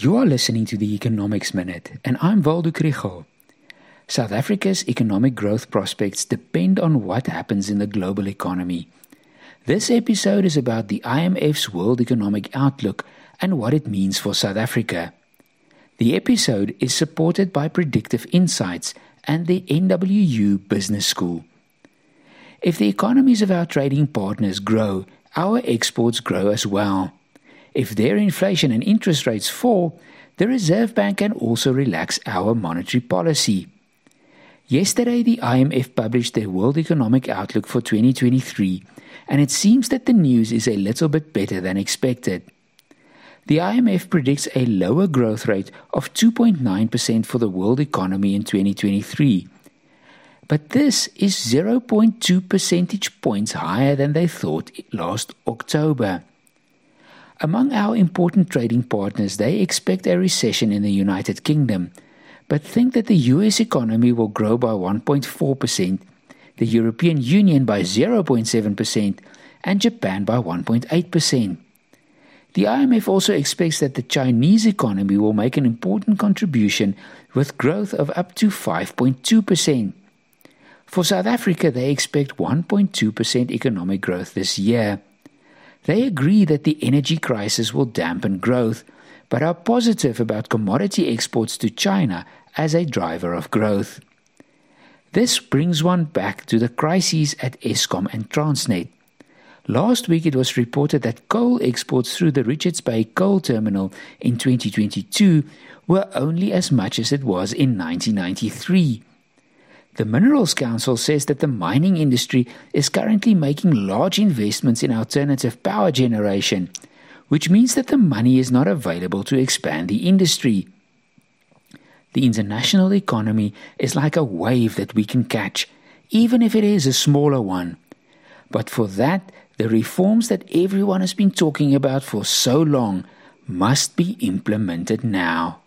You are listening to the Economics Minute, and I'm Waldo Krugell. South Africa's economic growth prospects depend on what happens in the global economy. This episode is about the IMF's World Economic Outlook and what it means for South Africa. The episode is supported by Predictive Insights and the NWU Business School. If the economies of our trading partners grow, our exports grow as well. If their inflation and interest rates fall, the Reserve Bank can also relax our monetary policy. Yesterday, the IMF published their World Economic Outlook for 2023, and it seems that the news is a little bit better than expected. The IMF predicts a lower growth rate of 2.9% for the world economy in 2023. But this is 0.2 percentage points higher than they thought last October. Among our important trading partners, they expect a recession in the United Kingdom, but think that the US economy will grow by 1.4%, the European Union by 0.7%, and Japan by 1.8%. The IMF also expects that the Chinese economy will make an important contribution with growth of up to 5.2%. For South Africa, they expect 1.2% economic growth this year. They agree that the energy crisis will dampen growth, but are positive about commodity exports to China as a driver of growth. This brings one back to the crises at Eskom and Transnet. Last week it was reported that coal exports through the Richards Bay coal terminal in 2022 were only as much as it was in 1993. The Minerals Council says that the mining industry is currently making large investments in alternative power generation, which means that the money is not available to expand the industry. The international economy is like a wave that we can catch, even if it is a smaller one. But for that, the reforms that everyone has been talking about for so long must be implemented now.